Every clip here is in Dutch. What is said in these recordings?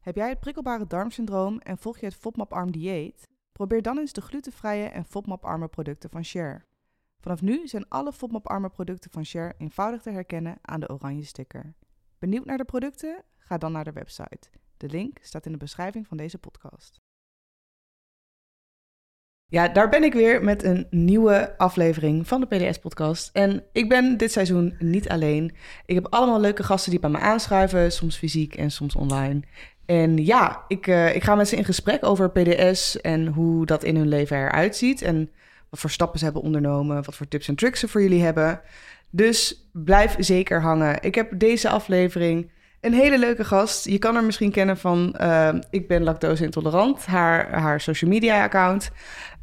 Heb jij het prikkelbare darmsyndroom en volg je het FODMAP-arm dieet? Probeer dan eens de glutenvrije en FODMAP-arme producten van Share. Vanaf nu zijn alle FODMAP-arme producten van Share eenvoudig te herkennen aan de oranje sticker. Benieuwd naar de producten? Ga dan naar de website. De link staat in de beschrijving van deze podcast. Ja, daar ben ik weer met een nieuwe aflevering van de PDS-podcast. En ik ben dit seizoen niet alleen. Ik heb allemaal leuke gasten die bij me aanschuiven, soms fysiek en soms online. En ja, ik, uh, ik ga met ze in gesprek over PDS en hoe dat in hun leven eruit ziet. En wat voor stappen ze hebben ondernomen, wat voor tips en tricks ze voor jullie hebben. Dus blijf zeker hangen. Ik heb deze aflevering een hele leuke gast. Je kan haar misschien kennen van uh, Ik ben lactose intolerant, haar, haar social media account.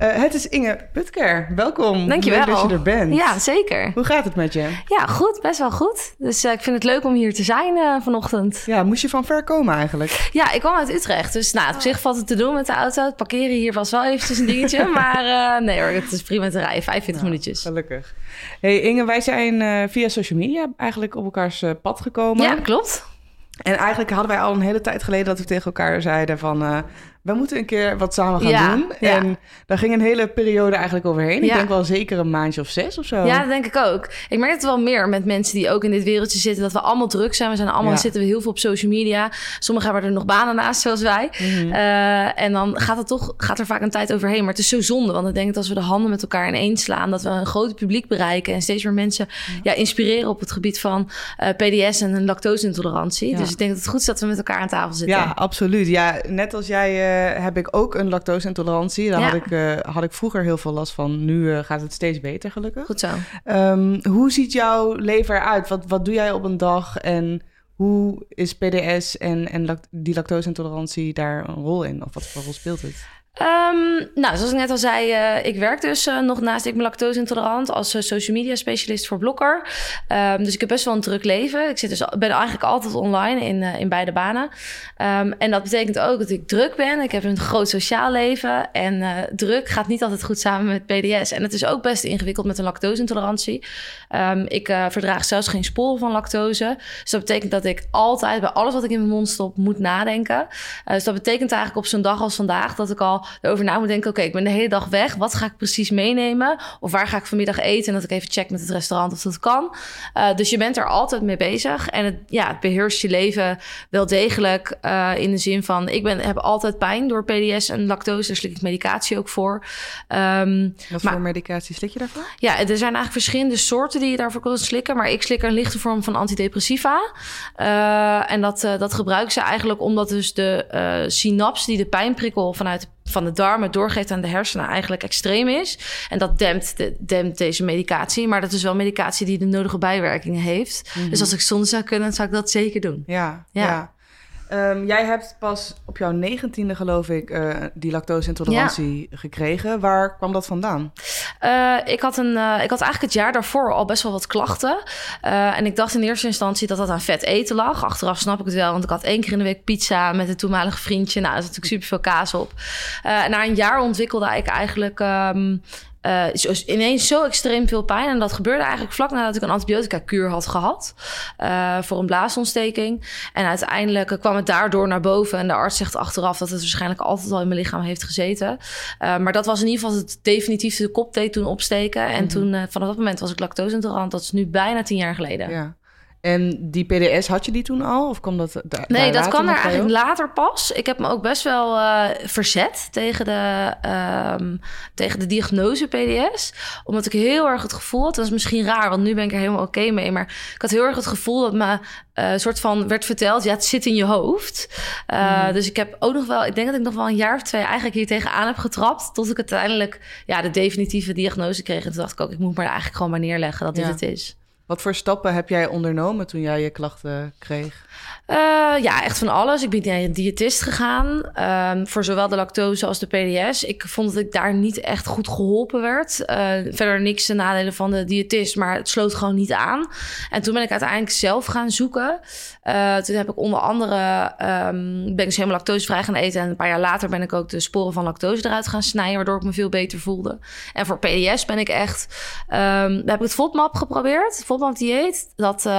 Uh, het is Inge Putker. Welkom. Dankjewel. Leuk dat je er bent. Ja, zeker. Hoe gaat het met je? Ja, goed. Best wel goed. Dus uh, ik vind het leuk om hier te zijn uh, vanochtend. Ja, moest je van ver komen eigenlijk? Ja, ik kwam uit Utrecht. Dus nou, op zich valt het te doen met de auto. Het parkeren hier was wel eventjes een dingetje. maar nee hoor, het is prima te rijden. 45 nou, minuutjes. Gelukkig. Hey Inge, wij zijn via social media eigenlijk op elkaars pad gekomen. Ja, klopt. En eigenlijk hadden wij al een hele tijd geleden dat we tegen elkaar zeiden van... Uh, we moeten een keer wat samen gaan ja, doen. Ja. En daar ging een hele periode eigenlijk overheen. Ik denk wel zeker een maandje of zes of zo. Ja, dat denk ik ook. Ik merk het wel meer met mensen die ook in dit wereldje zitten... dat we allemaal druk zijn. We zijn allemaal, zitten we heel veel op social media. Sommigen hebben er nog banen naast, zoals wij. Mm -hmm. uh, en dan gaat, het toch, gaat er vaak een tijd overheen. Maar het is zo zonde, want ik denk dat als we de handen met elkaar ineens slaan... dat we een groot publiek bereiken... en steeds meer mensen ja. inspireren op het gebied van uh, PDS en lactose-intolerantie. Dus ik denk dat het goed is dat we met elkaar aan tafel zitten. Ja, absoluut. Ja, net als jij uh, heb ik ook een lactose-intolerantie. Daar ja. had, ik, uh, had ik vroeger heel veel last van. Nu uh, gaat het steeds beter, gelukkig. Goed zo. Um, hoe ziet jouw leven eruit? Wat, wat doe jij op een dag? En hoe is PDS en, en die lactose-intolerantie daar een rol in? Of wat voor rol speelt het? Um, nou, zoals ik net al zei, uh, ik werk dus uh, nog naast ik ben lactose intolerant als uh, social media specialist voor Blokker. Um, dus ik heb best wel een druk leven. Ik zit dus, ben eigenlijk altijd online in, in beide banen. Um, en dat betekent ook dat ik druk ben. Ik heb een groot sociaal leven. En druk gaat niet altijd goed samen met PDS. En het is ook best ingewikkeld met een lactose intolerantie. ik verdraag zelfs geen sporen van lactose. Dus dat betekent dat ik altijd bij alles wat ik in mijn mond stop moet nadenken. dus dat betekent eigenlijk op zo'n dag als vandaag dat ik al erover na moet denken... oké, okay, ik ben de hele dag weg. Wat ga ik precies meenemen? Of waar ga ik vanmiddag eten? En dat ik even check met het restaurant of dat kan. Uh, dus je bent er altijd mee bezig. En het, ja, het beheerst je leven wel degelijk uh, in de zin van... ik ben, heb altijd pijn door PDS en lactose. Daar slik ik medicatie ook voor. Um, Wat maar, voor medicatie slik je daarvoor? Ja, er zijn eigenlijk verschillende soorten die je daarvoor kunt slikken. Maar ik slik een lichte vorm van antidepressiva. Uh, en dat, dat gebruiken ze eigenlijk omdat dus de synaps die de pijnprikkel vanuit van de darmen doorgeeft aan de hersenen eigenlijk extreem is. En dat dempt, de, dempt deze medicatie. Maar dat is wel medicatie die de nodige bijwerkingen heeft. Mm -hmm. Dus als ik zonder zou kunnen, zou ik dat zeker doen. Ja, ja. ja. Um, jij hebt pas op jouw negentiende, geloof ik, uh, die lactose-intolerantie ja. gekregen. Waar kwam dat vandaan? Uh, ik, had een, uh, ik had eigenlijk het jaar daarvoor al best wel wat klachten. en ik dacht in eerste instantie dat dat aan vet eten lag. Achteraf snap ik het wel, want ik had één keer in de week pizza met een toenmalige vriendje. Nou, er zat natuurlijk super veel kaas op. na een jaar ontwikkelde ik eigenlijk... Um, uh, ineens zo extreem veel pijn. En dat gebeurde eigenlijk vlak nadat ik een antibiotica-kuur had gehad. Uh, voor een blaasontsteking. En uiteindelijk kwam het daardoor naar boven. En de arts zegt achteraf dat het waarschijnlijk altijd al in mijn lichaam heeft gezeten. Uh, maar dat was in ieder geval het definitief de kop deed toen opsteken. En mm -hmm. toen, vanaf dat moment was ik lactose-intolerant. Dat is nu bijna tien jaar geleden. Ja. En die PDS, had je die toen al? Of kwam dat daar, Nee, daar dat kwam er eigenlijk later pas. Ik heb me ook best wel uh, verzet tegen de, um, tegen de diagnose PDS. Omdat ik heel erg het gevoel had... dat is misschien raar, want nu ben ik er helemaal oké okay mee... maar ik had heel erg het gevoel dat me uh, soort van werd verteld... ja, het zit in je hoofd. Uh, mm. Dus ik heb ook nog wel... ik denk dat ik nog wel een jaar of twee eigenlijk hier tegenaan heb getrapt... tot ik uiteindelijk ja, de definitieve diagnose kreeg. En toen dacht ik ook, ik moet me er eigenlijk gewoon maar neerleggen dat dit ja. het is. Wat voor stappen heb jij ondernomen toen jij je klachten kreeg? Uh, ja, echt van alles. Ik ben naar een diëtist gegaan. Um, voor zowel de lactose als de PDS. Ik vond dat ik daar niet echt goed geholpen werd. Uh, verder niks de nadelen van de diëtist, maar het sloot gewoon niet aan. En toen ben ik uiteindelijk zelf gaan zoeken. Uh, toen heb ik onder andere um, ben ik helemaal lactosevrij gaan eten. En een paar jaar later ben ik ook de sporen van lactose eruit gaan snijden, waardoor ik me veel beter voelde. En voor PDS ben ik echt. Um, heb ik het FODMAP geprobeerd. FODMAP dieet. Dat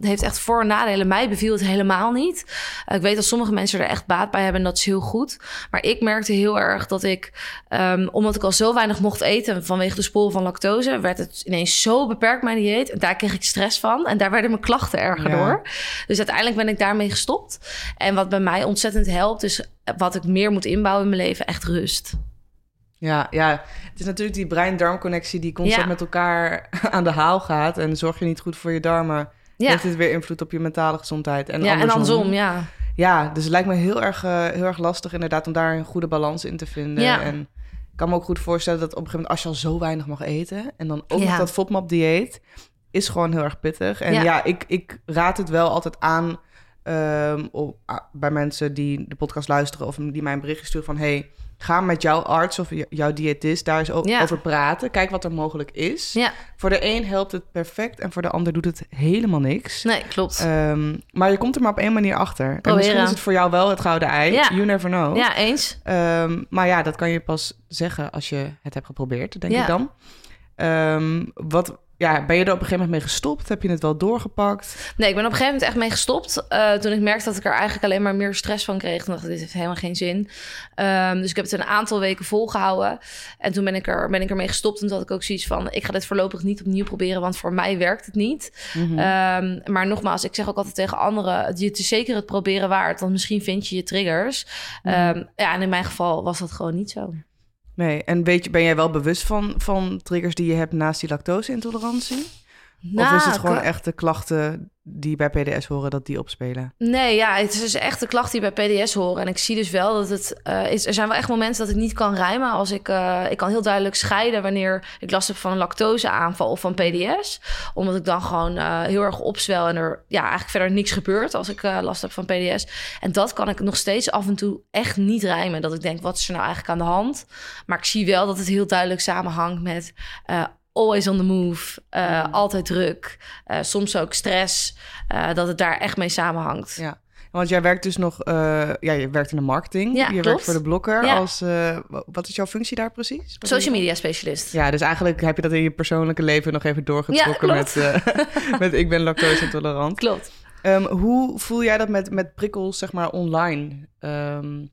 heeft echt voor- en nadelen. Mij beviel het helemaal niet. Eh, ik weet dat sommige mensen er echt baat bij hebben en dat is heel goed. Maar ik merkte heel erg dat ik, ehm, omdat ik al zo weinig mocht eten vanwege de sporen van lactose, werd het ineens zo beperkt mijn dieet. En daar kreeg ik stress van en daar werden mijn klachten erger Ja. door. Dus uiteindelijk ben ik daarmee gestopt. En wat bij mij ontzettend helpt, is wat ik meer moet inbouwen in mijn leven, echt rust. Ja, ja, het is natuurlijk die brein-darmconnectie die constant Ja. met elkaar aan de haal gaat. En zorg je niet goed voor je darmen, Ja, heeft dit weer invloed op je mentale gezondheid. En ja en andersom. ja. Ja, dus het lijkt me heel erg, eh, heel erg lastig inderdaad om daar een goede balans in te vinden. Ja. En ik kan me ook goed voorstellen dat op een gegeven moment als je al zo weinig mag eten... en dan ook nog dat FODMAP-dieet, is gewoon heel erg pittig. En Ja. ik, ik raad het wel altijd aan ehm, op, bij mensen die de podcast luisteren... of die mij een berichtje sturen van... hey, ga met jouw arts of jouw diëtist daar eens Ja. over praten. Kijk wat er mogelijk is. Ja, Voor de een helpt het perfect en voor de ander doet het helemaal niks. nee, klopt. Ehm, maar je komt er maar op één manier achter. En misschien is het voor jou wel het gouden ei. Ja. You never know. ja, eens. Ehm, maar ja, dat kan je pas zeggen als je het hebt geprobeerd, denk Ja. ik dan. Ehm, wat, ja, ben je er op een gegeven moment mee gestopt? Heb je het wel doorgepakt? Nee, ik ben op een gegeven moment echt mee gestopt. eh, toen ik merkte dat ik er eigenlijk alleen maar meer stress van kreeg. Toen dacht ik, dit heeft helemaal geen zin. Ehm, dus ik heb het een aantal weken volgehouden. En toen ben ik, er, ben ik ermee gestopt. En toen had ik ook zoiets van, ik ga dit voorlopig niet opnieuw proberen. Want voor mij werkt het niet. Mhm. Ehm, maar nogmaals, ik zeg ook altijd tegen anderen... het is zeker het proberen waard. Want misschien vind je je triggers. Ehm, ja, en in mijn geval was dat gewoon niet zo. Nee, en weet je, ben jij wel bewust van, van triggers die je hebt naast die lactose-intolerantie? of Nou, is het gewoon ik- echt de klachten die bij PDS horen, dat die opspelen? Nee, ja, het is dus echt de klachten die bij PDS horen. En ik zie dus wel dat het eh, is. Er zijn wel echt momenten dat ik niet kan rijmen. Als ik, eh, ik kan heel duidelijk scheiden wanneer ik last heb van een lactoseaanval of van PDS. Omdat ik dan gewoon eh, heel erg opzwel en er ja, eigenlijk verder niks gebeurt als ik last heb van PDS. En dat kan ik nog steeds af en toe echt niet rijmen. Dat ik denk, wat is er nou eigenlijk aan de hand? Maar ik zie wel dat het heel duidelijk samenhangt met. Always on the move, eh, Mm. altijd druk, eh, soms ook stress, eh, dat het daar echt mee samenhangt. Ja. Want jij werkt dus nog, ja, je werkt in de marketing. Ja, je klopt. werkt voor de blokker. Ja. Als, wa- wat is jouw functie daar precies? Wat Social media specialist. Ja, dus eigenlijk heb je dat in je persoonlijke leven nog even doorgetrokken Ja, met, met ik ben lactose intolerant. Klopt. Ehm, hoe voel jij dat met, met prikkels, zeg maar, online? Ehm,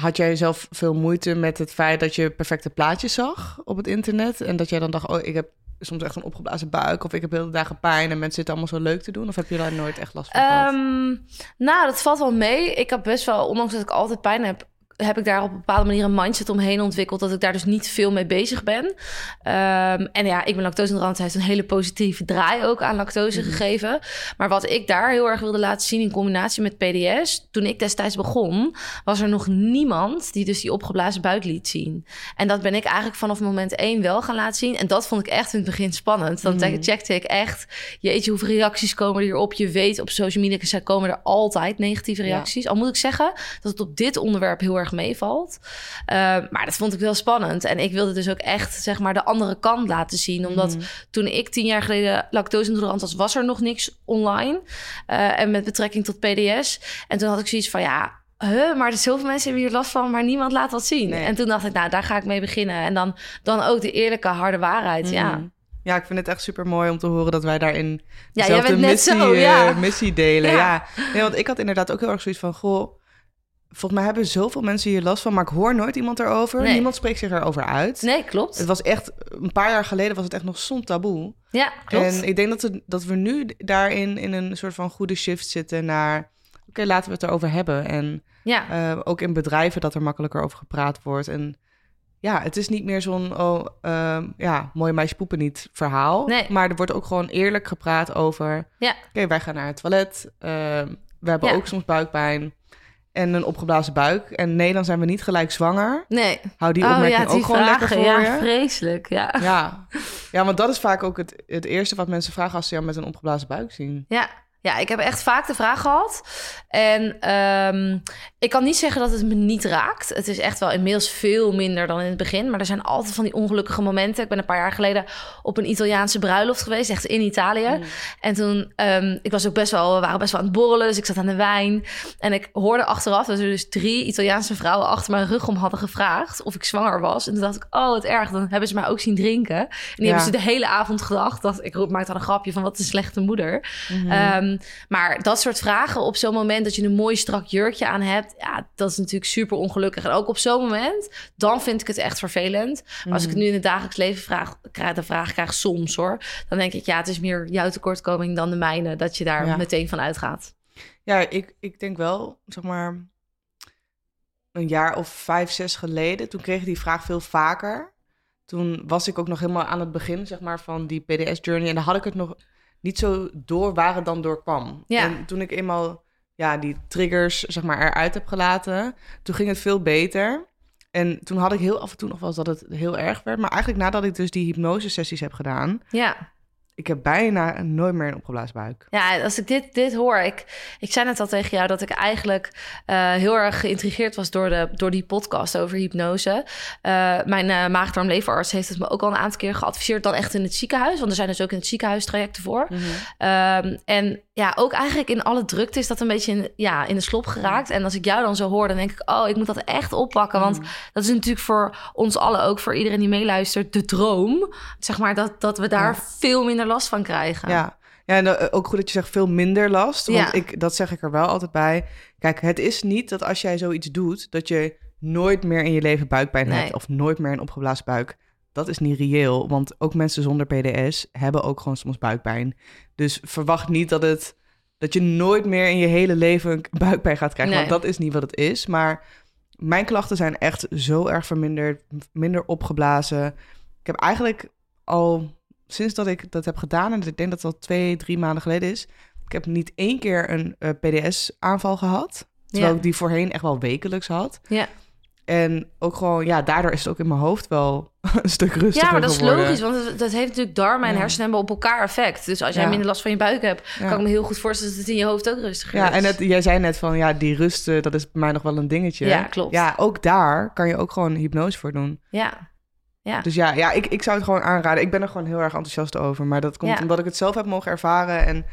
had jij zelf veel moeite met het feit dat je perfecte plaatjes zag op het internet? En dat jij dan dacht, oh, ik heb soms echt een opgeblazen buik... of ik heb hele dagen pijn en mensen zitten allemaal zo leuk te doen? Of heb je daar nooit echt last van gehad? Ehm, nou, dat valt wel mee. Ik heb best wel, ondanks dat ik altijd pijn heb, heb ik daar op een bepaalde manier een mindset omheen ontwikkeld dat ik daar dus niet veel mee bezig ben. Ehm, en ja, ik ben lactose intolerant. Hij heeft een hele positieve draai ook aan lactose gegeven. Maar wat ik daar heel erg wilde laten zien in combinatie met PDS, toen ik destijds begon, was er nog niemand die dus die opgeblazen buik liet zien. En dat ben ik eigenlijk vanaf moment één wel gaan laten zien. En dat vond ik echt in het begin spannend. Dan Mhm. checkte ik echt, jeetje, hoeveel reacties komen er hierop? Je weet, op social media komen er altijd negatieve Ja. reacties. Al moet ik zeggen dat het op dit onderwerp heel erg meevalt. Uh, maar dat vond ik wel spannend. En ik wilde dus ook echt, zeg maar, de andere kant laten zien. Omdat Mhm. toen ik tien jaar geleden lactose intolerant was, was er nog niks online. Uh, en met betrekking tot PDS. En toen had ik zoiets van, ja, Huh, maar er zoveel mensen hebben hier last van, maar niemand laat wat zien. Nee. En toen dacht ik, nou, daar ga ik mee beginnen. En dan, dan ook de eerlijke, harde waarheid, ja. Mhm. Ja, ik vind het echt super mooi om te horen dat wij daarin Ja, dezelfde net missie, zo, eh, ja. missie delen. Ja. Ja. Nee, want ik had inderdaad ook heel erg zoiets van, goh, volgens mij hebben zoveel mensen hier last van, maar ik hoor nooit iemand erover. Nee. Niemand spreekt zich erover uit. Nee, klopt. Het was echt, een paar jaar geleden was het echt nog zo'n taboe. Ja, klopt. En ik denk dat we, dat we nu daarin in een soort van goede shift zitten naar, oké, laten we het erover hebben. En ja. eh, ook in bedrijven dat er makkelijker over gepraat wordt. En ja, het is niet meer zo'n, oh, ehm, ja, mooie meisje poepen niet verhaal. Nee. Maar er wordt ook gewoon eerlijk gepraat over, Ja. oké, wij gaan naar het toilet. ehm, we hebben Ja. ook soms buikpijn en een opgeblazen buik. En nee, dan zijn we niet gelijk zwanger. Nee. Hou die oh opmerking ja, die ook gewoon lekker voor ja, je. vreselijk, ja. Ja. ja, want dat is vaak ook het, het eerste wat mensen vragen als ze jou met een opgeblazen buik zien. Ja, ja, ik heb echt vaak de vraag gehad. En ehm, ik kan niet zeggen dat het me niet raakt. Het is echt wel inmiddels veel minder dan in het begin. Maar er zijn altijd van die ongelukkige momenten. Ik ben een paar jaar geleden op een Italiaanse bruiloft geweest, echt in Italië. Mm. En toen, um, ik was ook best wel, we waren best wel aan het borrelen. Dus ik zat aan de wijn. En ik hoorde achteraf dat er dus drie Italiaanse vrouwen achter mijn rug om hadden gevraagd of ik zwanger was. En toen dacht ik, oh, wat erg. Dan hebben ze mij ook zien drinken. En die Ja. hebben ze de hele avond gedacht. Dat, ik maakte dan een grapje van wat een slechte moeder. Mhm. Ehm, Ehm, maar dat soort vragen op zo'n moment dat je een mooi strak jurkje aan hebt, ja, dat is natuurlijk super ongelukkig. En ook op zo'n moment, dan vind ik het echt vervelend. Maar als ik het Mhm. nu in het dagelijks leven vraag, krijg, de vraag krijg soms hoor, dan denk ik ja, het is meer jouw tekortkoming dan de mijne, dat je daar Ja. meteen van uitgaat. Ja, ik, ik denk wel, zeg maar, een jaar of vijf, zes geleden, toen kreeg ik die vraag veel vaker. Toen was ik ook nog helemaal aan het begin, zeg maar, van die PDS-journey. En dan had ik het nog niet zo door waar het dan door kwam. Ja. En toen ik eenmaal ja, die triggers, zeg maar, eruit heb gelaten, toen ging het veel beter. En toen had ik heel af en toe nog wel eens dat het heel erg werd. Maar eigenlijk nadat ik dus die hypnose-sessies heb gedaan, Ja. Ik heb bijna nooit meer een opgeblazen buik. Ja, als ik dit, dit hoor, ik, ik zei net al tegen jou dat ik eigenlijk eh, heel erg geïntrigeerd was door, de, door die podcast over hypnose. Eh, mijn uh, maagdarmleverarts heeft het me ook al een aantal keer geadviseerd, dan echt in het ziekenhuis, want er zijn dus ook in het ziekenhuis trajecten voor. Um, en ja, ook eigenlijk in alle drukte is dat een beetje in, ja, in de slop geraakt. En als ik jou dan zo hoor, dan denk ik, oh, ik moet dat echt oppakken. Want dat is natuurlijk voor ons allen, ook voor iedereen die meeluistert, de droom. Zeg maar dat, dat we daar Ja. veel minder last van krijgen. Ja, ja en eh, ook goed dat je zegt veel minder last. Want Ja. ik, dat zeg ik er wel altijd bij. Kijk, het is niet dat als jij zoiets doet, dat je nooit meer in je leven buikpijn Nee. hebt. Of nooit meer een opgeblazen buik. Dat is niet reëel. Want ook mensen zonder PDS hebben ook gewoon soms buikpijn. Dus verwacht niet dat het. Dat je nooit meer in je hele leven een buikpijn gaat krijgen. Nee. Want dat is niet wat het is. Maar mijn klachten zijn echt zo erg verminderd. Minder opgeblazen. Ik heb eigenlijk al sinds dat ik dat heb gedaan, en ik denk dat het al twee, drie maanden geleden is, ik heb niet één keer een eh, PDS-aanval gehad. Terwijl Ja. ik die voorheen echt wel wekelijks had. Ja. En ook gewoon, ja, daardoor is het ook in mijn hoofd wel een stuk rustiger Ja, maar dat is logisch, want dat, dat heeft natuurlijk darmen en Ja. hersenen hebben op elkaar effect. Dus als jij Ja. minder last van je buik hebt, Ja. kan ik me heel goed voorstellen dat het in je hoofd ook rustiger Ja, is. en het, jij zei net van, ja, die rust, dat is bij mij nog wel een dingetje. Ja, klopt. Ja, ook daar kan je ook gewoon hypnose voor doen. Ja, ja. Dus ja, ja ik, ik zou het gewoon aanraden. Ik ben er gewoon heel erg enthousiast over. Maar dat komt Ja. omdat ik het zelf heb mogen ervaren. En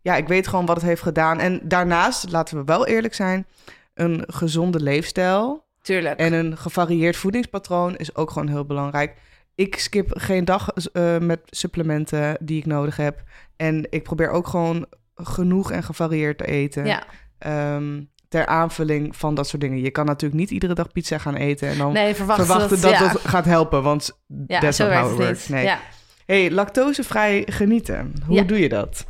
ja, ik weet gewoon wat het heeft gedaan. En daarnaast, laten we wel eerlijk zijn, een gezonde leefstijl tuurlijk. en een gevarieerd voedingspatroon is ook gewoon heel belangrijk. Ik skip geen dag eh, met supplementen die ik nodig heb. En ik probeer ook gewoon genoeg en gevarieerd te eten. ja. Ehm, ter aanvulling van dat soort dingen. Je kan natuurlijk niet iedere dag pizza gaan eten en dan Nee, verwacht verwachten dat ja. dat gaat helpen. Want Ja, that's not how it niet. works. Nee. Ja. Hey, lactosevrij genieten. Hoe Ja. doe je dat?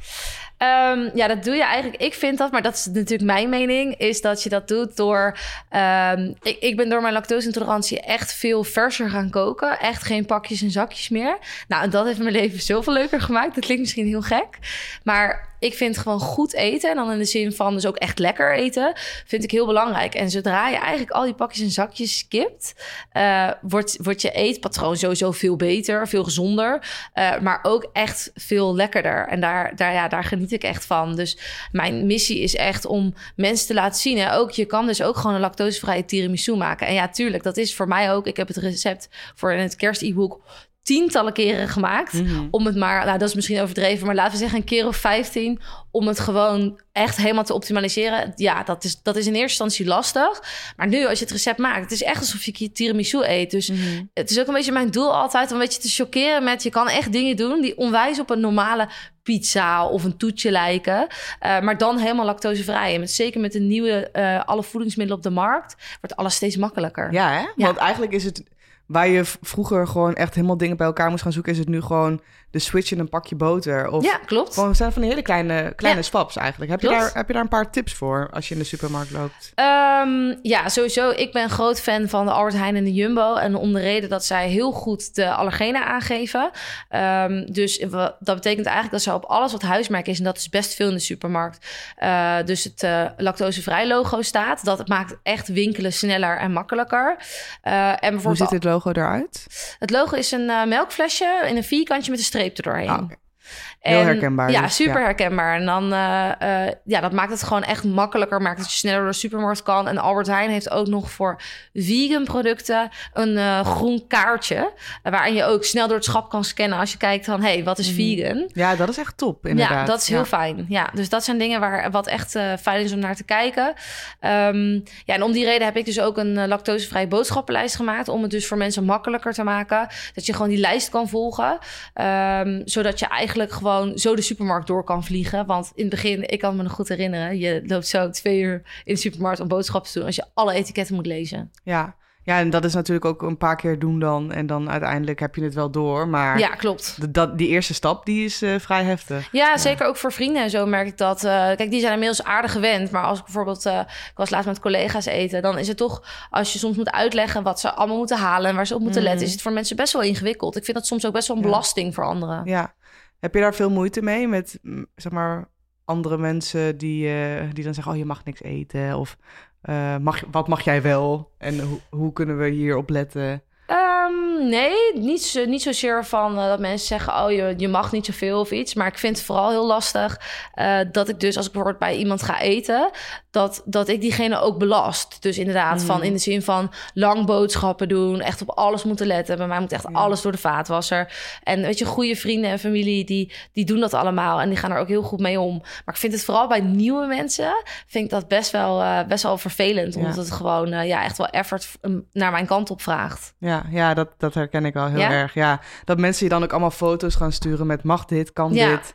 Ehm, ja, dat doe je eigenlijk. Ik vind dat, maar dat is natuurlijk mijn mening, is dat je dat doet door. ehm, ik, ik ben door mijn lactose-intolerantie echt veel verser gaan koken. Echt geen pakjes en zakjes meer. Nou, en dat heeft mijn leven zoveel leuker gemaakt. Dat klinkt misschien heel gek. Maar ik vind gewoon goed eten, en dan in de zin van dus ook echt lekker eten, vind ik heel belangrijk. En zodra je eigenlijk al die pakjes en zakjes skipt, eh, wordt, wordt je eetpatroon sowieso veel beter, veel gezonder, eh, maar ook echt veel lekkerder. En daar, daar, ja, daar geniet ik echt van. Dus mijn missie is echt om mensen te laten zien. Hè, ook, je kan dus ook gewoon een lactosevrije tiramisu maken. En ja, tuurlijk, dat is voor mij ook. Ik heb het recept voor in het kerst-e-book tientallen keren gemaakt. Mhm. Om het maar, nou dat is misschien overdreven, maar laten we zeggen een keer of 15. Om het gewoon echt helemaal te optimaliseren. Ja, dat is, dat is in eerste instantie lastig. Maar nu als je het recept maakt, het is echt alsof je tiramisu eet. Dus Mhm. het is ook een beetje mijn doel altijd om een beetje te chockeren met... je kan echt dingen doen die onwijs op een normale pizza of een toetje lijken. Eh, maar dan helemaal lactosevrij. En met, zeker met de nieuwe, eh, alle voedingsmiddelen op de markt... wordt alles steeds makkelijker. Ja, hè? Want eigenlijk is het waar je vroeger gewoon echt helemaal dingen bij elkaar moest gaan zoeken, is het nu gewoon de switch in een pakje boter. Of Ja, klopt. gewoon zijn van die hele kleine, kleine Ja. swaps eigenlijk. Heb je, daar, heb je daar een paar tips voor als je in de supermarkt loopt? Ehm, ja, sowieso. Ik ben groot fan van de Albert Heijn en de Jumbo. En om de reden dat zij heel goed de allergenen aangeven. Ehm, dus we- dat betekent eigenlijk dat ze op alles wat huismerk is... en dat is best veel in de supermarkt... eh, dus het eh, lactosevrij logo staat. Dat maakt echt winkelen sneller en makkelijker. Eh, en Hoe ziet dit logo eruit? het logo is een melkflesje in een vierkantje met een streep streep er doorheen. Ah, oh, okay. Heel herkenbaar Ja, dus, super ja. herkenbaar. En dan, eh, eh, ja, dat maakt het gewoon echt makkelijker. Maakt dat je sneller door de supermarkt kan. En Albert Heijn heeft ook nog voor vegan producten een eh, groen kaartje. waarin je ook snel door het schap kan scannen als je kijkt van, hé, hey, wat is Mhm. vegan? Ja, dat is echt top, inderdaad. Ja, dat is heel Ja. fijn. Ja, dus dat zijn dingen waar wat echt fijn is om naar te kijken. Ehm, ja, en om die reden heb ik dus ook een lactosevrije boodschappenlijst gemaakt. Om het dus voor mensen makkelijker te maken. Dat je gewoon die lijst kan volgen. Ehm, zodat je eigenlijk gewoon gewoon zo de supermarkt door kan vliegen. Want in het begin, ik kan me nog goed herinneren, je loopt zo twee uur in de supermarkt om boodschappen te doen als je alle etiketten moet lezen. Ja. Ja, en dat is natuurlijk ook een paar keer doen dan. En dan uiteindelijk heb je het wel door. Maar Ja, klopt. de- dat, die eerste stap, die is eh, vrij heftig. Ja, zeker ook voor vrienden en zo merk ik dat. eh, kijk, die zijn inmiddels aardig gewend. Maar als ik bijvoorbeeld, eh, ik was laatst met collega's eten, dan is het toch, als je soms moet uitleggen wat ze allemaal moeten halen en waar ze op moeten Mhm. letten, is het voor mensen best wel ingewikkeld. Ik vind dat soms ook best wel een Ja. belasting voor anderen. Ja. Heb je daar veel moeite mee met, mm, zeg maar, andere mensen die, eh, die dan zeggen... oh, je mag niks eten of eh, mag, wat mag jij wel? En hoe, hoe kunnen we hierop letten? Nee, niet, zo, niet zozeer van eh, dat mensen zeggen: Oh, je, je mag niet zoveel of iets. Maar ik vind het vooral heel lastig eh, dat ik dus, als ik bijvoorbeeld bij iemand ga eten, dat, dat ik diegene ook belast. Dus inderdaad, van Mhm. in de zin van lang boodschappen doen, echt op alles moeten letten. Bij mij moet echt alles door de vaatwasser. En weet je, goede vrienden en familie, die, die doen dat allemaal en die gaan er ook heel goed mee om. Maar ik vind het vooral bij nieuwe mensen, vind ik dat best wel, eh, best wel vervelend. Ja. Omdat het gewoon ja, echt wel effort naar mijn kant op vraagt. Ja, ja dat, dat herken ik wel heel Ja? erg. Ja, dat mensen je dan ook allemaal foto's gaan sturen met mag dit, kan Ja. dit.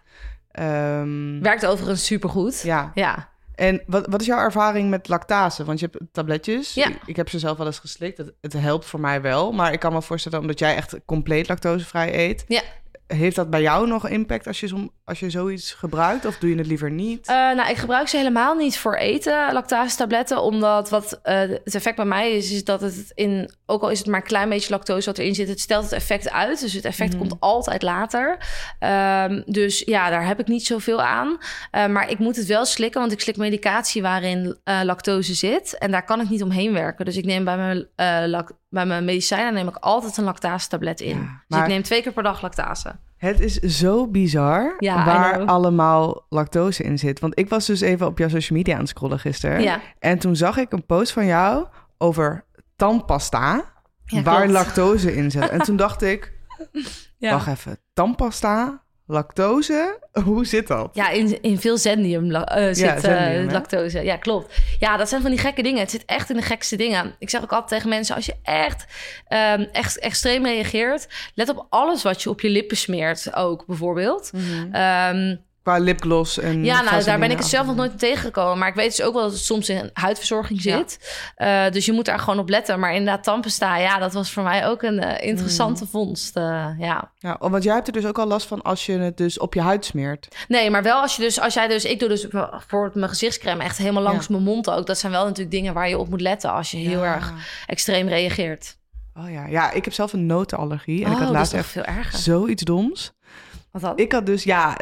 Ehm, Werkt overigens supergoed. ja, Ja. en wat, wat is jouw ervaring met lactase? Want je hebt tabletjes. Ja. Ik, ik heb ze zelf wel eens geslikt. Het, het helpt voor mij wel. Maar ik kan me voorstellen, omdat jij echt compleet lactosevrij eet... Ja. Heeft dat bij jou nog impact als je, som, als je zoiets gebruikt? Of doe je het liever niet? Eh, nou, ik gebruik ze helemaal niet voor eten, lactase-tabletten. Omdat wat eh, het effect bij mij is, is dat het in... Ook al is het maar een klein beetje lactose wat erin zit... het stelt het effect uit. Dus het effect Mhm. komt altijd later. Ehm, dus ja, daar heb ik niet zoveel aan. Eh, maar ik moet het wel slikken, want ik slik medicatie waarin lactose zit. En daar kan ik niet omheen werken. Dus ik neem bij mijn, eh, lac- bij mijn medicijnen neem ik altijd een lactase-tablet in. Ja, Dus ik neem twee keer per dag lactase. Het is zo bizar Ja, waar allemaal lactose in zit. Want ik was dus even op jouw social media aan het scrollen gisteren. Ja. En toen zag ik een post van jou over tandpasta... Waar klopt. lactose in zit. En toen dacht ik, Ja. wacht even, tandpasta, lactose, hoe zit dat? Ja, in, in veel zendium eh, zit Ja, zendium, eh, lactose. Ja, klopt. Ja, dat zijn van die gekke dingen. Het zit echt in de gekste dingen. Ik zeg ook altijd tegen mensen... als je echt, ehm, echt extreem reageert... let op alles wat je op je lippen smeert ook, bijvoorbeeld. Ehm, Qua lipgloss en... ja, nou, daar ben ik het zelf nog nooit tegengekomen. Maar ik weet dus ook wel dat het soms in huidverzorging Ja. zit. Eh, dus je moet daar gewoon op letten. Maar inderdaad, tandpasta, ja, dat was voor mij ook een eh, interessante Mm. vondst. eh, ja. Ja, want jij hebt er dus ook al last van als je het dus op je huid smeert. Nee, maar wel als je dus, als jij dus, ik doe dus voor mijn gezichtscreme echt helemaal langs mijn mond ook. Dat zijn wel natuurlijk dingen waar je op moet letten als je heel erg extreem reageert. Oh ja, ja, ik heb zelf een notenallergie. En ik oh, had dat laatst echt veel erger. zoiets doms. Wat dan? Ik had dus, ja,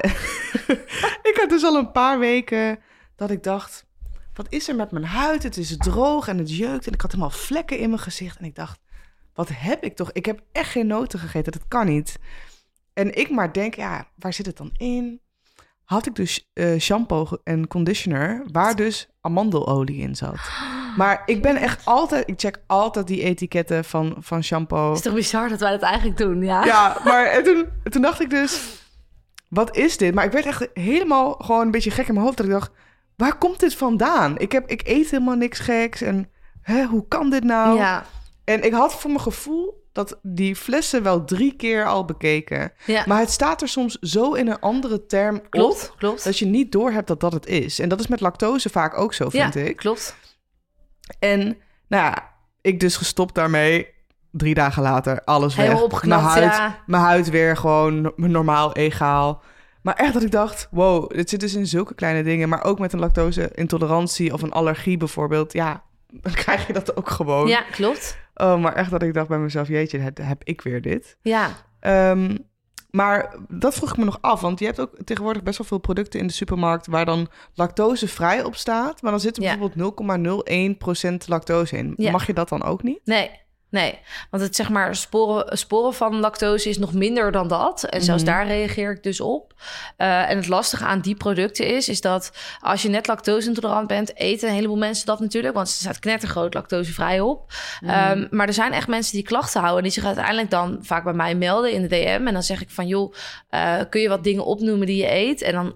ik had dus al een paar weken dat ik dacht, wat is er met mijn huid? Het is droog en het jeukt en ik had helemaal vlekken in mijn gezicht. En ik dacht, wat heb ik toch? Ik heb echt geen noten gegeten, dat kan niet. En ik maar denk, ja, waar zit het dan in? Had ik dus eh, shampoo en conditioner waar dus amandelolie in zat. Maar ik ben echt altijd, ik check altijd die etiketten van, van shampoo. Het is toch bizar dat wij dat eigenlijk doen, ja? Ja, maar en toen, toen dacht ik dus, wat is dit? Maar ik werd echt helemaal gewoon een beetje gek in mijn hoofd. Dat ik dacht, waar komt dit vandaan? Ik, heb, ik eet helemaal niks geks. En hè, hoe kan dit nou? Ja, En ik had voor mijn gevoel dat die flessen wel drie keer al bekeken. ja. Maar het staat er soms zo in een andere term op... klopt, klopt. dat je niet doorhebt dat dat het is. En dat is met lactose vaak ook zo, vind ja, ik. klopt. En nou ja, ik dus gestopt daarmee. Drie dagen later, alles weg. Helemaal opgeknapt, mijn huid, ja. Mijn huid weer gewoon no- normaal, egaal. Maar echt dat ik dacht, wow, dit zit dus in zulke kleine dingen. Maar ook met een lactose-intolerantie of een allergie bijvoorbeeld. Ja, dan krijg je dat ook gewoon. Ja, klopt. Oh, maar echt dat ik dacht bij mezelf, jeetje, heb, ik weer dit. Ja, Ehm, maar dat vroeg ik me nog af, want je hebt ook tegenwoordig best wel veel producten in de supermarkt waar dan lactosevrij op staat, maar dan zit er Ja. bijvoorbeeld 0,01% lactose in. Ja. Mag je dat dan ook niet? nee. Nee, want het zeg maar sporen, sporen van lactose is nog minder dan dat. En zelfs Mhm. daar reageer ik dus op. Eh, en het lastige aan die producten is, is dat als je net lactose-intolerant bent, eten een heleboel mensen dat natuurlijk, want er staat knettergroot lactosevrij op. Mhm. Ehm, maar er zijn echt mensen die klachten houden, die zich uiteindelijk dan vaak bij mij melden in de DM. En dan zeg ik van, joh, eh, kun je wat dingen opnoemen die je eet? En dan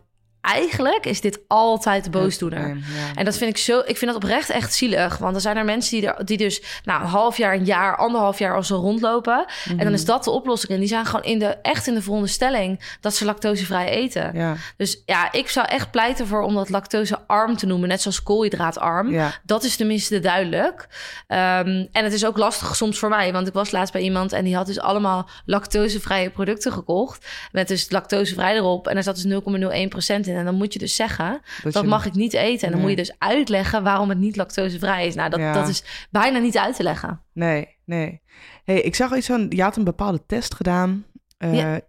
eigenlijk is dit altijd de boosdoener. Ja, ja. En dat vind ik zo, ik vind dat oprecht echt zielig. Want er zijn er mensen die, er, die dus nou, een half jaar, een jaar, anderhalf jaar al zo rondlopen. En dan is dat de oplossing. En die zijn gewoon in de, echt in de veronderstelling dat ze lactosevrij eten. Ja. Dus ja, ik zou echt pleiten voor om dat lactosearm te noemen. Net zoals koolhydraatarm. Dat is tenminste duidelijk. Ehm, en het is ook lastig soms voor mij. Want ik was laatst bij iemand en die had dus allemaal lactosevrije producten gekocht. Met dus lactosevrij erop. En daar zat dus 0,01% in. En dan moet je dus zeggen, dat, mag ik niet eten. En dan Nee. moet je dus uitleggen waarom het niet lactosevrij is. Nou, dat, Ja. dat is bijna niet uit te leggen. Nee, nee. hey, ik zag iets van, je had een bepaalde test gedaan eh, Ja.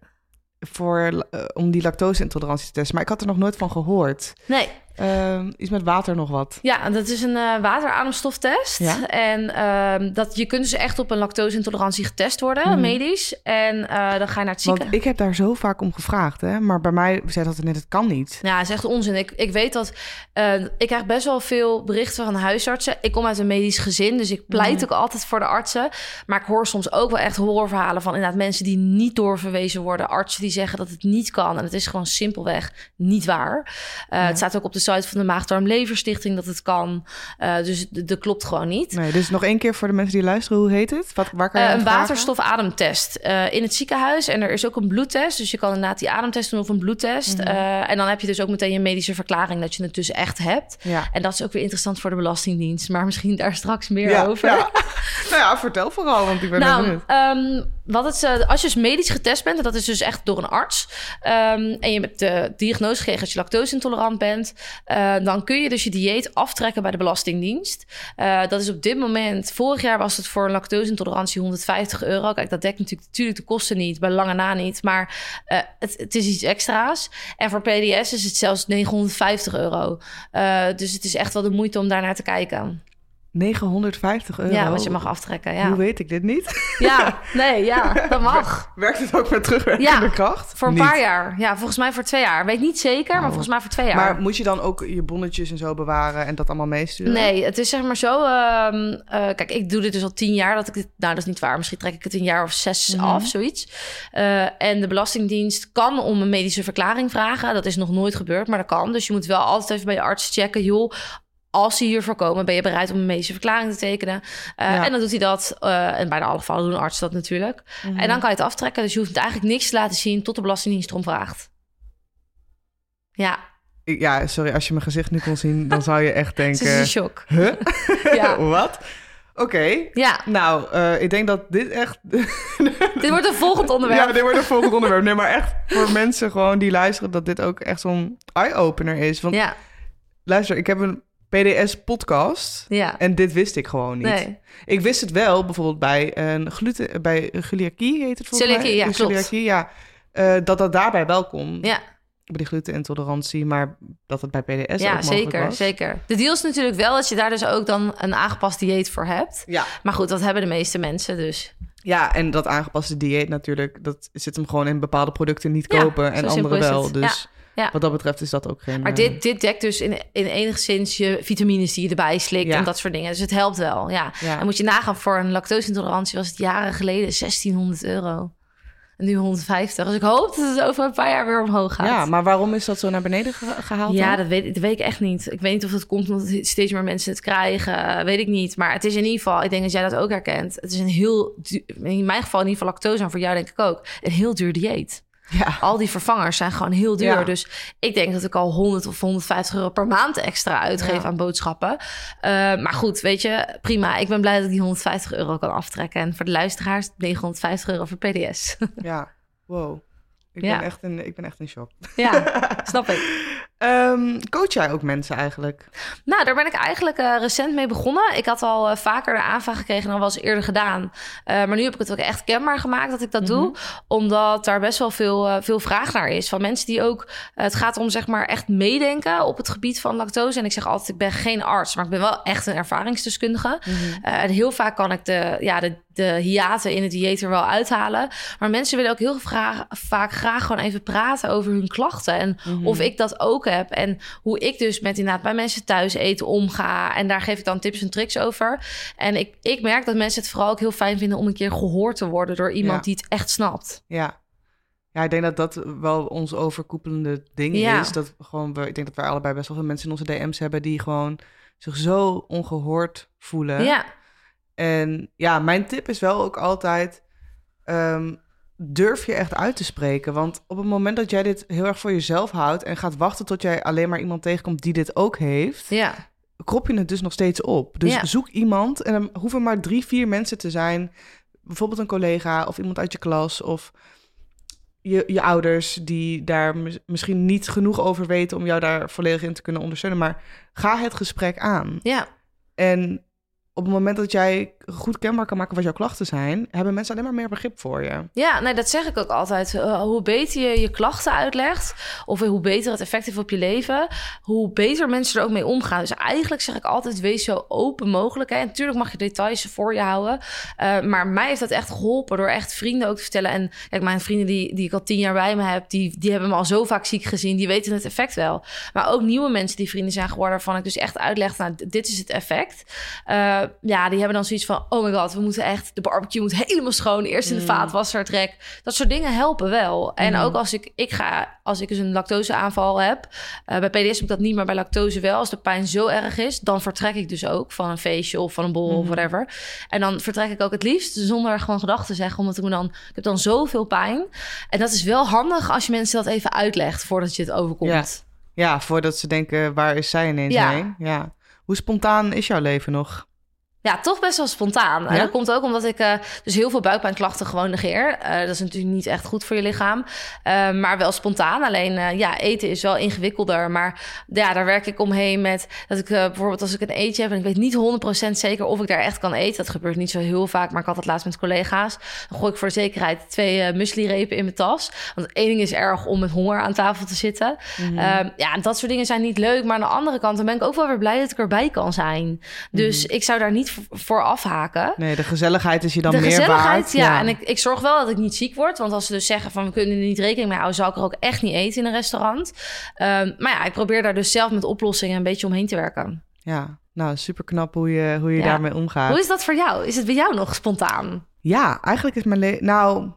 voor, eh, om die lactose-intolerantie te testen, maar ik had er nog nooit van gehoord. Nee, Ehm, iets met water nog wat. Ja, dat is een eh waterademstoftest. Ja? En ehm, dat, je kunt dus echt op een lactose-intolerantie getest worden, Mhm. medisch. En eh, dan ga je naar het Want ziekenhuis. ik heb daar zo vaak om gevraagd, hè? maar bij mij zei dat het net, het kan niet. Ja, het is echt onzin. Ik, ik weet dat... eh, ik krijg best wel veel berichten van huisartsen. Ik kom uit een medisch gezin, dus ik pleit Mhm. ook altijd voor de artsen. Maar ik hoor soms ook wel echt horrorverhalen van inderdaad mensen die niet doorverwezen worden. Artsen die zeggen dat het niet kan. En het is gewoon simpelweg niet waar. Het staat ook op de site van de Maagdarm-Leverstichting dat het kan. Eh, dus dat klopt gewoon niet. Nee, dus nog één keer voor de mensen die luisteren, hoe heet het? Wat, waar kan je Eh, een waterstofademtest eh, in het ziekenhuis. En er is ook een bloedtest. Dus je kan inderdaad die ademtest doen of een bloedtest. Mhm. En dan heb je dus ook meteen je medische verklaring dat je het dus echt hebt. Ja. En dat is ook weer interessant voor de Belastingdienst. Maar misschien daar straks meer Ja, over. ja. nou ja, vertel vooral, want ik ben Nou, benieuwd. ehm, wat het, eh, als je dus medisch getest bent, en dat is dus echt door een arts, ehm, en je hebt de diagnose gekregen dat je lactose-intolerant bent, eh, dan kun je dus je dieet aftrekken bij de Belastingdienst. Eh, dat is op dit moment, vorig jaar was het voor een lactose-intolerantie 150 euro. Kijk, dat dekt natuurlijk, natuurlijk de kosten niet, bij lange na niet, maar het, het is iets extra's. En voor PDS is het zelfs 950 euro. Dus het is echt wel de moeite om daar naar te kijken. 950 euro. Ja, wat je mag aftrekken. Ja, Hoe weet ik dit niet? ja nee, ja, dat mag. Werkt het ook met terugwerkende Ja, kracht? Voor een Niet. paar jaar. Ja, volgens mij voor twee jaar. Weet niet zeker, maar Oh. volgens mij voor twee jaar. Maar moet je dan ook je bonnetjes en zo bewaren en dat allemaal meesturen? Nee, het is zeg maar zo. ehm, eh, kijk, ik doe dit dus al tien jaar. Dat ik dit, nou, dat is niet waar. Misschien trek ik het een jaar of zes Mhm. af, zoiets. Eh, en de Belastingdienst kan om een medische verklaring vragen. Dat is nog nooit gebeurd, maar dat kan. Dus je moet wel altijd even bij je arts checken. Joh, als ze hiervoor komen, ben je bereid om een medische verklaring te tekenen? Eh, Ja. En dan doet hij dat. eh, en bijna alle gevallen doen artsen dat natuurlijk. Mhm. En dan kan je het aftrekken. Dus je hoeft eigenlijk niks te laten zien tot de Belastingdienst erom vraagt. Ja, Ja, sorry, als je mijn gezicht nu kon zien, dan zou je echt het is denken... een shock. Huh? Ja. Wat? Oké. Ja, Nou, eh, ik denk dat dit echt... dit wordt een volgend onderwerp. Ja, dit wordt een volgend onderwerp. Nee, maar echt voor mensen gewoon die luisteren... dat dit ook echt zo'n eye-opener is. Want ja, luister, ik heb een PDS-podcast... ja. en dit wist ik gewoon niet. Nee. Ik wist het wel, bijvoorbeeld bij een gluten... bij celiakie heet het volgens Celiakie, mij. ja. Celiakie, ja. Eh, dat dat daarbij wel kon. Ja, Bij die glutenintolerantie, maar dat het bij PDS ook ja mogelijk zeker, was. zeker. De deal is natuurlijk wel dat je daar dus ook dan een aangepast dieet voor hebt. Ja. Maar goed, dat hebben de meeste mensen dus. ja, en dat aangepaste dieet natuurlijk... dat zit hem gewoon in bepaalde producten niet Ja, kopen... en andere wel. Dus Ja, wat dat betreft is dat ook geen... Maar eh, dit, dit dekt dus in, in enigszins je vitamines die je erbij slikt Ja. en dat soort dingen. Dus het helpt wel, ja. Ja. En moet je nagaan, voor een lactose-intolerantie was het jaren geleden 1600 euro. En nu 150. Dus ik hoop dat het over een paar jaar weer omhoog gaat. Ja, maar waarom is dat zo naar beneden ge- gehaald Ja, dan? dat weet, dat weet ik echt niet. Ik weet niet of het komt omdat steeds meer mensen het krijgen. eh, Weet ik niet. Maar het is in ieder geval, ik denk dat jij dat ook herkent. Het is een heel, in mijn geval in ieder geval lactose en voor jou denk ik ook, een heel duur dieet. Ja. Al die vervangers zijn gewoon heel duur. Ja. Dus ik denk dat ik al 100 of 150 euro per maand extra uitgeef Ja. aan boodschappen. Eh, maar goed, weet je, prima. Ik ben blij dat ik die 150 euro kan aftrekken. En voor de luisteraars 950 euro voor PDS. Ja, wow. Ik, ben echt in, ik ben echt in shock. ja, snap ik. Ehm, coach jij ook mensen eigenlijk? Nou, daar ben ik eigenlijk eh, recent mee begonnen. Ik had al eh, vaker de aanvraag gekregen dan was eerder gedaan. Eh, maar nu heb ik het ook echt kenbaar gemaakt dat ik dat doe. Omdat daar best wel veel, veel vraag naar is. Van mensen die ook... het gaat om zeg maar echt meedenken op het gebied van lactose. En ik zeg altijd, ik ben geen arts. Maar ik ben wel echt een ervaringsdeskundige. Eh, en heel vaak kan ik de, ja, de, de hiaten in het dieet er wel uithalen. Maar mensen willen ook heel graag, vaak graag gewoon even praten over hun klachten. En Mhm. of ik dat ook heb. En hoe ik dus met inderdaad bij mensen thuis eten omga. En daar geef ik dan tips en tricks over. En ik, ik merk dat mensen het vooral ook heel fijn vinden om een keer gehoord te worden door iemand Ja. die het echt snapt. Ja. Ja, ik denk dat dat wel ons overkoepelende ding Ja. is. Dat gewoon we, ik denk dat wij allebei best wel veel mensen in onze DM's hebben die gewoon zich zo ongehoord voelen. Ja, En ja, mijn tip is wel ook altijd: ehm, durf je echt uit te spreken. Want op het moment dat jij dit heel erg voor jezelf houdt en gaat wachten tot jij alleen maar iemand tegenkomt die dit ook heeft, ja, krop je het dus nog steeds op. Dus Ja. zoek iemand en dan hoeven maar drie, vier mensen te zijn. Bijvoorbeeld een collega of iemand uit je klas of je, je ouders die daar mis- misschien niet genoeg over weten om jou daar volledig in te kunnen ondersteunen. Maar ga het gesprek aan. ja. En op het moment dat jij goed kenbaar kan maken wat jouw klachten zijn, hebben mensen alleen maar meer begrip voor je. Ja, nee, dat zeg ik ook altijd. Eh, hoe beter je je klachten uitlegt, of hoe beter het effect heeft op je leven, hoe beter mensen er ook mee omgaan. Dus eigenlijk zeg ik altijd: wees zo open mogelijk. Hè. En natuurlijk mag je details voor je houden. Eh, maar mij heeft dat echt geholpen door echt vrienden ook te vertellen. En kijk, mijn vrienden die, die ik al tien jaar bij me heb, die, die hebben me al zo vaak ziek gezien. Die weten het effect wel. Maar ook nieuwe mensen die vrienden zijn geworden, waarvan ik dus echt uitleg: nou, dit is het effect. Eh, ja, die hebben dan zoiets van: oh my god, we moeten echt, de barbecue moet helemaal schoon. Eerst in de Mm. vaatwasser trek. Dat soort dingen helpen wel. En Mhm. ook als ik, ik ga, als ik dus een lactoseaanval heb. eh, bij PDS heb ik dat niet, maar bij lactose wel. Als de pijn zo erg is, dan vertrek ik dus ook van een feestje of van een borrel of Mhm. whatever. En dan vertrek ik ook het liefst zonder gewoon gedachten te zeggen. Omdat ik me dan, ik heb dan zoveel pijn. En dat is wel handig als je mensen dat even uitlegt voordat je het overkomt. Ja, voordat ze denken, waar is zij ineens Ja. heen? Ja. Hoe spontaan is jouw leven nog? Ja, toch best wel spontaan. En dat komt ook omdat ik eh, dus heel veel buikpijnklachten gewoon negeer. Eh, dat is natuurlijk niet echt goed voor je lichaam. Eh, maar wel spontaan. Alleen ja, eten is wel ingewikkelder. Maar ja, daar werk ik omheen met dat ik bijvoorbeeld als ik een eetje heb... en ik weet niet 100% zeker of ik daar echt kan eten. Dat gebeurt niet zo heel vaak, maar ik had het laatst met collega's. Dan gooi ik voor de zekerheid twee muesli-repen in mijn tas. Want één ding is erg om met honger aan tafel te zitten. Mhm. Ehm, ja, en dat soort dingen zijn niet leuk. Maar aan de andere kant dan ben ik ook wel weer blij dat ik erbij kan zijn. Dus ik zou daar niet voor afhaken. Nee, de gezelligheid is je dan de meer gezelligheid, waard. ja. En ik, ik zorg wel dat ik niet ziek word. Want als ze dus zeggen van we kunnen er niet rekening mee houden... zou ik er ook echt niet eten in een restaurant. Ehm, maar ja, ik probeer daar dus zelf met oplossingen een beetje omheen te werken. Ja, nou, super knap hoe je, hoe je Ja. daarmee omgaat. Hoe is dat voor jou? Is het bij jou nog spontaan? Ja, eigenlijk is mijn leven... Nou,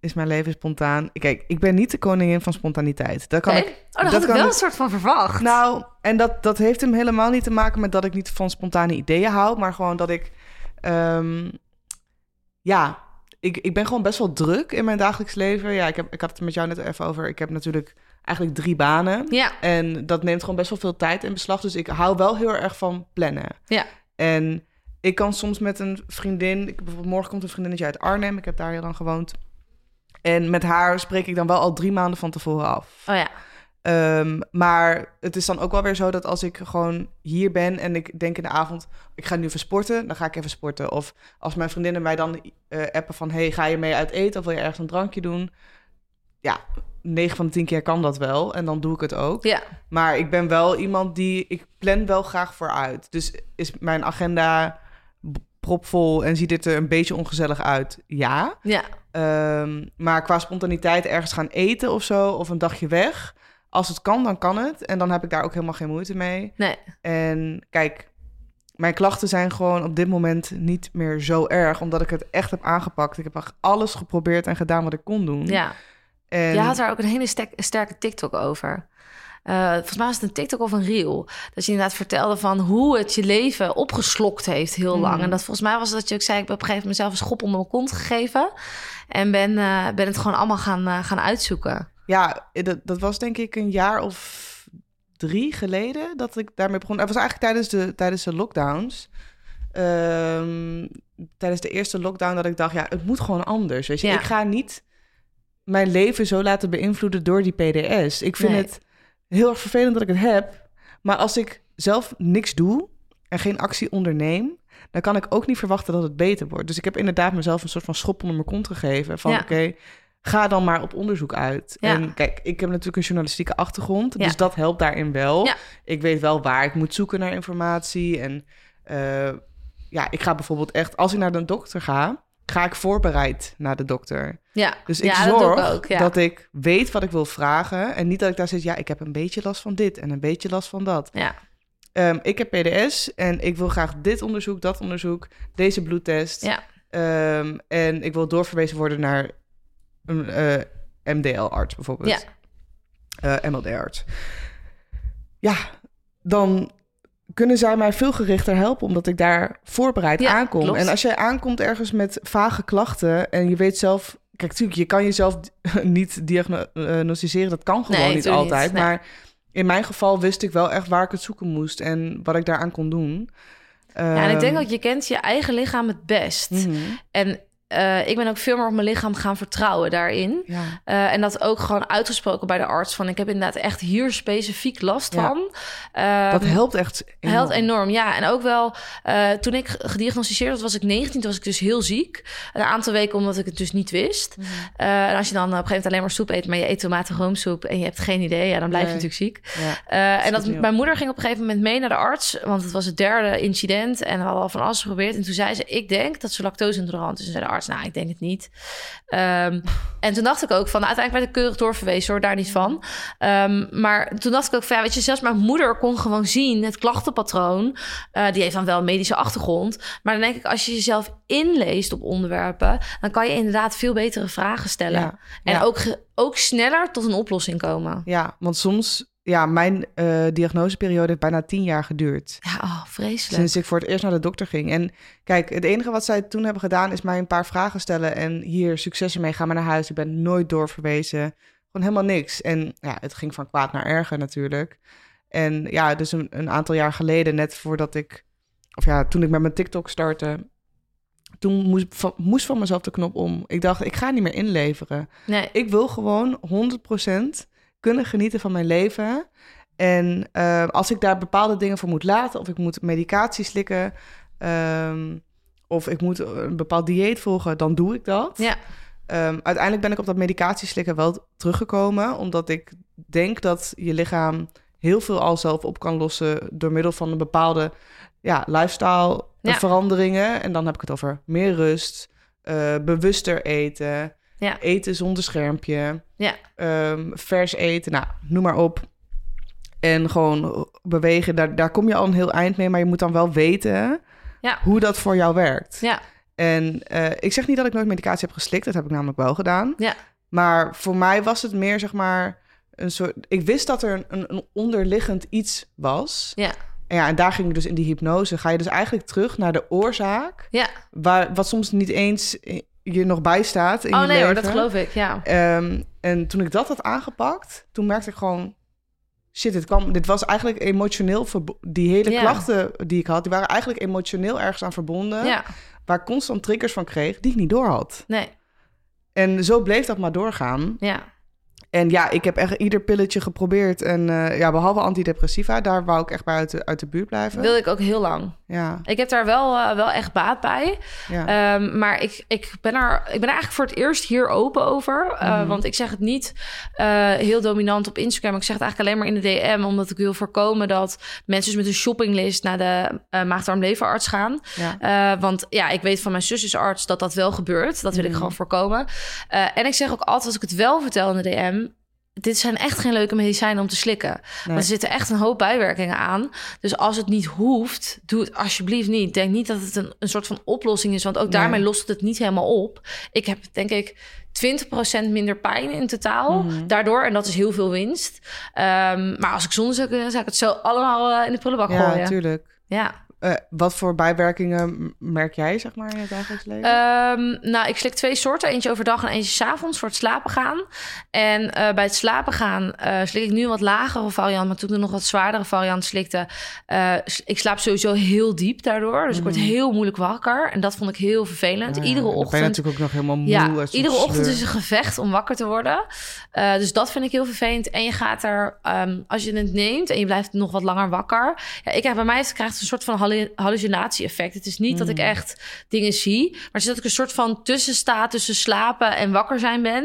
is mijn leven spontaan. Kijk, ik ben niet de koningin van spontaniteit. Dat kan ik... Oh, daar dat had ik kan wel ik- een soort van verwacht. Nou, en dat, dat heeft hem helemaal niet te maken met dat ik niet van spontane ideeën hou, maar gewoon dat ik, ehm, ja, ik, ik ben gewoon best wel druk in mijn dagelijks leven. Ja, ik, heb, ik had het met jou net even over. Ik heb natuurlijk eigenlijk drie banen. Ja, En dat neemt gewoon best wel veel tijd in beslag. Dus ik hou wel heel erg van plannen. Ja. En ik kan soms met een vriendin... Ik, bijvoorbeeld morgen komt een vriendinnetje uit Arnhem. Ik heb daar heel lang gewoond. En met haar spreek ik dan wel al drie maanden van tevoren af. oh ja. Ehm, maar het is dan ook wel weer zo dat als ik gewoon hier ben en ik denk in de avond, ik ga nu even sporten, dan ga ik even sporten. Of als mijn vriendinnen mij dan eh, appen van, hey, ga je mee uit eten of wil je ergens een drankje doen? Ja, 9 van de 10 keer kan dat wel en dan doe ik het ook. Ja, Maar ik ben wel iemand die, ik plan wel graag vooruit. Dus is mijn agenda propvol en ziet het er een beetje ongezellig uit? Ja. ja. Ehm, maar qua spontaniteit ergens gaan eten of zo, of een dagje weg. Als het kan, dan kan het. En dan heb ik daar ook helemaal geen moeite mee. Nee. En kijk, mijn klachten zijn gewoon op dit moment niet meer zo erg, omdat ik het echt heb aangepakt. Ik heb echt alles geprobeerd en gedaan wat ik kon doen. Ja. En Je had daar ook een hele sterke TikTok over. Eh, volgens mij was het een TikTok of een reel. Dat je inderdaad vertelde van hoe het je leven opgeslokt heeft heel lang. Mhm. En dat volgens mij was dat je ook zei... ik heb op een gegeven moment mezelf een schop onder mijn kont gegeven. En ben, eh, ben het gewoon allemaal gaan, eh, gaan uitzoeken. ja, dat, dat was denk ik een jaar of drie geleden dat ik daarmee begon. Het was eigenlijk tijdens de, tijdens de lockdowns. Ehm, tijdens de eerste lockdown dat ik dacht, ja, het moet gewoon anders. Weet je, Ja. ik ga niet mijn leven zo laten beïnvloeden door die PDS. Ik vind Nee. het heel erg vervelend dat ik het heb. Maar als ik zelf niks doe en geen actie onderneem, dan kan ik ook niet verwachten dat het beter wordt. Dus ik heb inderdaad mezelf een soort van schop onder mijn kont gegeven. Van Ja. oké, ga dan maar op onderzoek uit. Ja. En kijk, ik heb natuurlijk een journalistieke achtergrond, Ja. dus dat helpt daarin wel. Ik weet wel waar ik moet zoeken naar informatie. En eh, ja, ik ga bijvoorbeeld echt, als ik naar de dokter ga, ga ik voorbereid naar de dokter. Ja, Dus ik ja, dat zorg ik ook. Ja. dat ik weet wat ik wil vragen. En niet dat ik daar zit, ja, ik heb een beetje last van dit en een beetje last van dat. Ja. Ehm, ik heb PDS en ik wil graag dit onderzoek, dat onderzoek, deze bloedtest. Ja. Ehm, en ik wil doorverwezen worden naar een eh, MDL-arts bijvoorbeeld. Ja. Eh, MLD-arts. Ja, dan kunnen zij mij veel gerichter helpen, omdat ik daar voorbereid Ja, aankom. klopt. En als jij aankomt ergens met vage klachten en je weet zelf... Kijk, natuurlijk, je kan jezelf niet diagnosticeren. Dat kan gewoon Nee, niet altijd. Nee. Maar in mijn geval wist ik wel echt waar ik het zoeken moest en wat ik daaraan kon doen. Ja, en ik denk Ehm, dat je kent je eigen lichaam het best. mhm. En eh, ik ben ook veel meer op mijn lichaam gaan vertrouwen daarin. Ja. Eh, en dat ook gewoon uitgesproken bij de arts. Van ik heb inderdaad echt hier specifiek last Ja. van. Ehm, Dat helpt echt enorm. Helpt enorm, ja. En ook wel, eh, toen ik gediagnosticeerd was, was ik 19. Toen was ik dus heel ziek. Een aantal weken omdat ik het dus niet wist. Mhm. En als je dan op een gegeven moment alleen maar soep eet... maar je eet tomatenroomsoep en je hebt geen idee... ja, dan blijf je natuurlijk ziek. Ja. En dat, mijn moeder ging op een gegeven moment mee naar de arts... want het was het derde incident en we hadden al van alles geprobeerd. En toen zei ze, ik denk dat ze lactose-intolerant is. En zei de arts, nou, ik denk het niet. Ehm, en toen dacht ik ook van, nou, uiteindelijk werd ik keurig doorverwezen hoor, daar niet van. Ehm, maar toen dacht ik ook van, ja, weet je, zelfs mijn moeder kon gewoon zien het klachtenpatroon. Eh, die heeft dan wel een medische achtergrond. Maar dan denk ik, als je jezelf inleest op onderwerpen, dan kan je inderdaad veel betere vragen stellen. Ja. En Ja. ook, ook sneller tot een oplossing komen. Ja, want soms... Ja, mijn eh, diagnoseperiode heeft bijna tien jaar geduurd. Ja, oh, vreselijk. Sinds ik voor het eerst naar de dokter ging. En kijk, het enige wat zij toen hebben gedaan... is mij een paar vragen stellen. En hier, succes ermee, ga maar naar huis. Ik ben nooit doorverwezen. Gewoon helemaal niks. En ja, het ging van kwaad naar erger natuurlijk. En ja, dus een, een aantal jaar geleden, net voordat ik... Of ja, toen ik met mijn TikTok startte... Toen moest, van, moest van mezelf de knop om. Ik dacht, ik ga niet meer inleveren. Nee, Ik wil gewoon 100% kunnen genieten van mijn leven. En eh, als ik daar bepaalde dingen voor moet laten, of ik moet medicatie slikken, ehm, of ik moet een bepaald dieet volgen, dan doe ik dat. ja, Ehm, uiteindelijk ben ik op dat medicatie slikken wel teruggekomen, omdat ik denk dat je lichaam heel veel al zelf op kan lossen door middel van een bepaalde ja, lifestyle Ja. veranderingen. En dan heb ik het over meer rust, eh, bewuster eten, Ja. eten zonder schermpje, ja, ehm, vers eten, nou, noem maar op. En gewoon bewegen, daar, daar kom je al een heel eind mee, maar je moet dan wel weten Ja. hoe dat voor jou werkt. ja, En eh, ik zeg niet dat ik nooit medicatie heb geslikt, dat heb ik namelijk wel gedaan. ja, Maar voor mij was het meer, zeg maar, een soort... Ik wist dat er een, een onderliggend iets was. ja, En ja, en daar ging ik dus in die hypnose. Ga je dus eigenlijk terug naar de oorzaak, ja. waar, wat soms niet eens je nog bijstaat in Oh je nee hoor, dat geloof ik, ja. Ehm, en toen ik dat had aangepakt, toen merkte ik gewoon... Shit, dit, kwam, dit was eigenlijk emotioneel... Die hele Ja. klachten die ik had, die waren eigenlijk emotioneel ergens aan verbonden. Ja, Waar ik constant triggers van kreeg, die ik niet door had. nee, En zo bleef dat maar doorgaan. ja. En ja, ik heb echt ieder pilletje geprobeerd. En eh, ja, behalve antidepressiva, daar wou ik echt bij uit de, uit de buurt blijven. Wilde ik ook heel lang. Ja, Ik heb daar wel, eh, wel echt baat bij. ja. Ehm, maar ik, ik, ben er, ik ben er eigenlijk voor het eerst hier open over. Uh, Mhm. Want ik zeg het niet heel dominant op Instagram. Ik zeg het eigenlijk alleen maar in de DM. Omdat ik wil voorkomen dat mensen dus met een shoppinglist naar de uh, maag-darm-leverarts gaan. ja. Want ja, ik weet van mijn zusjesarts dat dat wel gebeurt. Dat wil ik Mhm. gewoon voorkomen. En ik zeg ook altijd als ik het wel vertel in de DM... Dit zijn echt geen leuke medicijnen om te slikken. Nee. Want er zitten echt een hoop bijwerkingen aan. Dus als het niet hoeft, doe het alsjeblieft niet. Denk niet dat het een, een soort van oplossing is. Want ook daarmee lost het niet helemaal op. Ik heb denk ik 20% minder pijn in totaal. Mhm. Daardoor, en dat is heel veel winst. Um, maar als ik zonder zou kunnen, zou ik het zo allemaal uh, in de prullenbak ja, gooien. natuurlijk. Ja, Uh, wat voor bijwerkingen merk jij, zeg maar, in het dagelijks leven? Um, nou, ik slik twee soorten. Eentje overdag en eentje 's avonds voor het slapen gaan. En uh, bij het slapen gaan uh, slik ik nu een wat lagere variant. Maar toen ik nog wat zwaardere variant slikte... Ik slaap sowieso heel diep daardoor. Dus mm. ik word heel moeilijk wakker. En dat vond ik heel vervelend. Ja, iedere ochtend... ben je natuurlijk ook nog helemaal moe. Ja, iedere ochtend is een gevecht om wakker te worden. Dus dat vind ik heel vervelend. En je gaat er, um, als je het neemt en je blijft nog wat langer wakker... Ja, ik heb bij mij krijgt een soort van hallucinatie-effect. Het is niet mm. dat ik echt dingen zie, maar het is dat ik een soort van tussen sta tussen slapen en wakker zijn ben.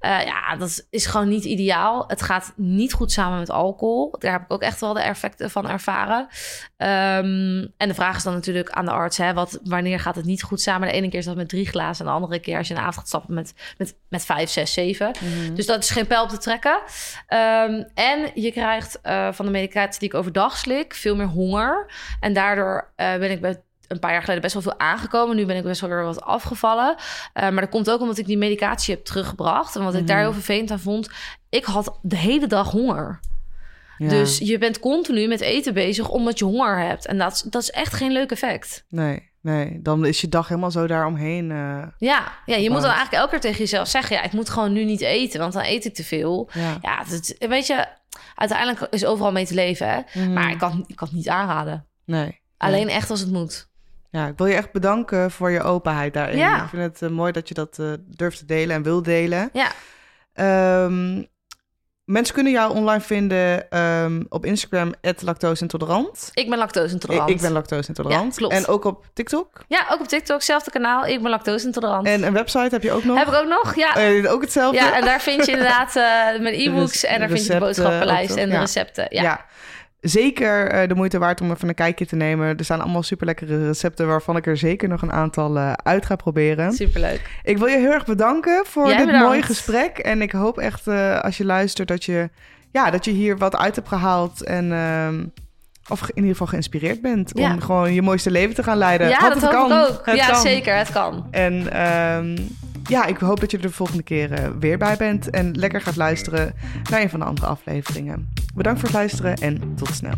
Uh, ja, dat is gewoon niet ideaal. Het gaat niet goed samen met alcohol. Daar heb ik ook echt wel de effecten van ervaren. Um, en de vraag is dan natuurlijk aan de arts: hè, wat, wanneer gaat het niet goed samen? De ene keer is dat met drie glazen, en de andere keer als je een avond gaat stappen met, met, met vijf, zes, zeven. Mm. Dus dat is geen pijl op te trekken. Um, en je krijgt uh, van de medicatie die ik overdag slik veel meer honger. En daardoor uh, ben ik bij een paar jaar geleden best wel veel aangekomen. Nu ben ik best wel weer wat afgevallen. Uh, maar dat komt ook omdat ik die medicatie heb teruggebracht. En wat ik daar Mhm. heel vervelend aan vond, ik had de hele dag honger. Dus je bent continu met eten bezig omdat je honger hebt. En dat, is- dat is echt geen leuk effect. Nee, nee. Dan is je dag helemaal zo daaromheen. eh Ja, ja je moet dan eigenlijk elke keer tegen jezelf zeggen... ja, ik moet gewoon nu niet eten, want dan eet ik te veel. ja. Ja, dat, weet je, uiteindelijk is overal mee te leven, hè. Mhm. Maar ik kan, ik kan het niet aanraden. Nee. Alleen echt als het moet. Ja, ik wil je echt bedanken voor je openheid daarin. Ja. Ik vind het eh, mooi dat je dat eh, durft te delen en wil delen. Ja. Ehm, mensen kunnen jou online vinden ehm, op Instagram, lactoseintolerant. Ik ben lactose Ik, intolerant. ik ben lactose-intolerant. Ja, klopt. En ook op TikTok. Ja, ook op TikTok, zelfde kanaal. Ik ben lactose intolerant. En een website heb je ook nog. Heb ik ook nog, ja. Eh, ook hetzelfde. ja, en daar vind je inderdaad eh, mijn e-books en daar vind je de boodschappenlijst en de recepten. Ja. Ja. Zeker eh, de moeite waard om even een kijkje te nemen. Er staan allemaal super lekkere recepten waarvan ik er zeker nog een aantal eh, uit ga proberen. Superleuk. Ik wil je heel erg bedanken voor Jij dit bedankt. mooie gesprek. En ik hoop echt eh, als je luistert dat je, ja, dat je hier wat uit hebt gehaald. En ehm, of in ieder geval geïnspireerd bent Ja. om gewoon je mooiste leven te gaan leiden. Ja, Want dat het hoop kan. ik ook. Het ja, kan. zeker, het kan. En ehm, ja, ik hoop dat je er de volgende keer eh, weer bij bent. En lekker gaat luisteren naar een van de andere afleveringen. Bedankt voor het luisteren en tot snel.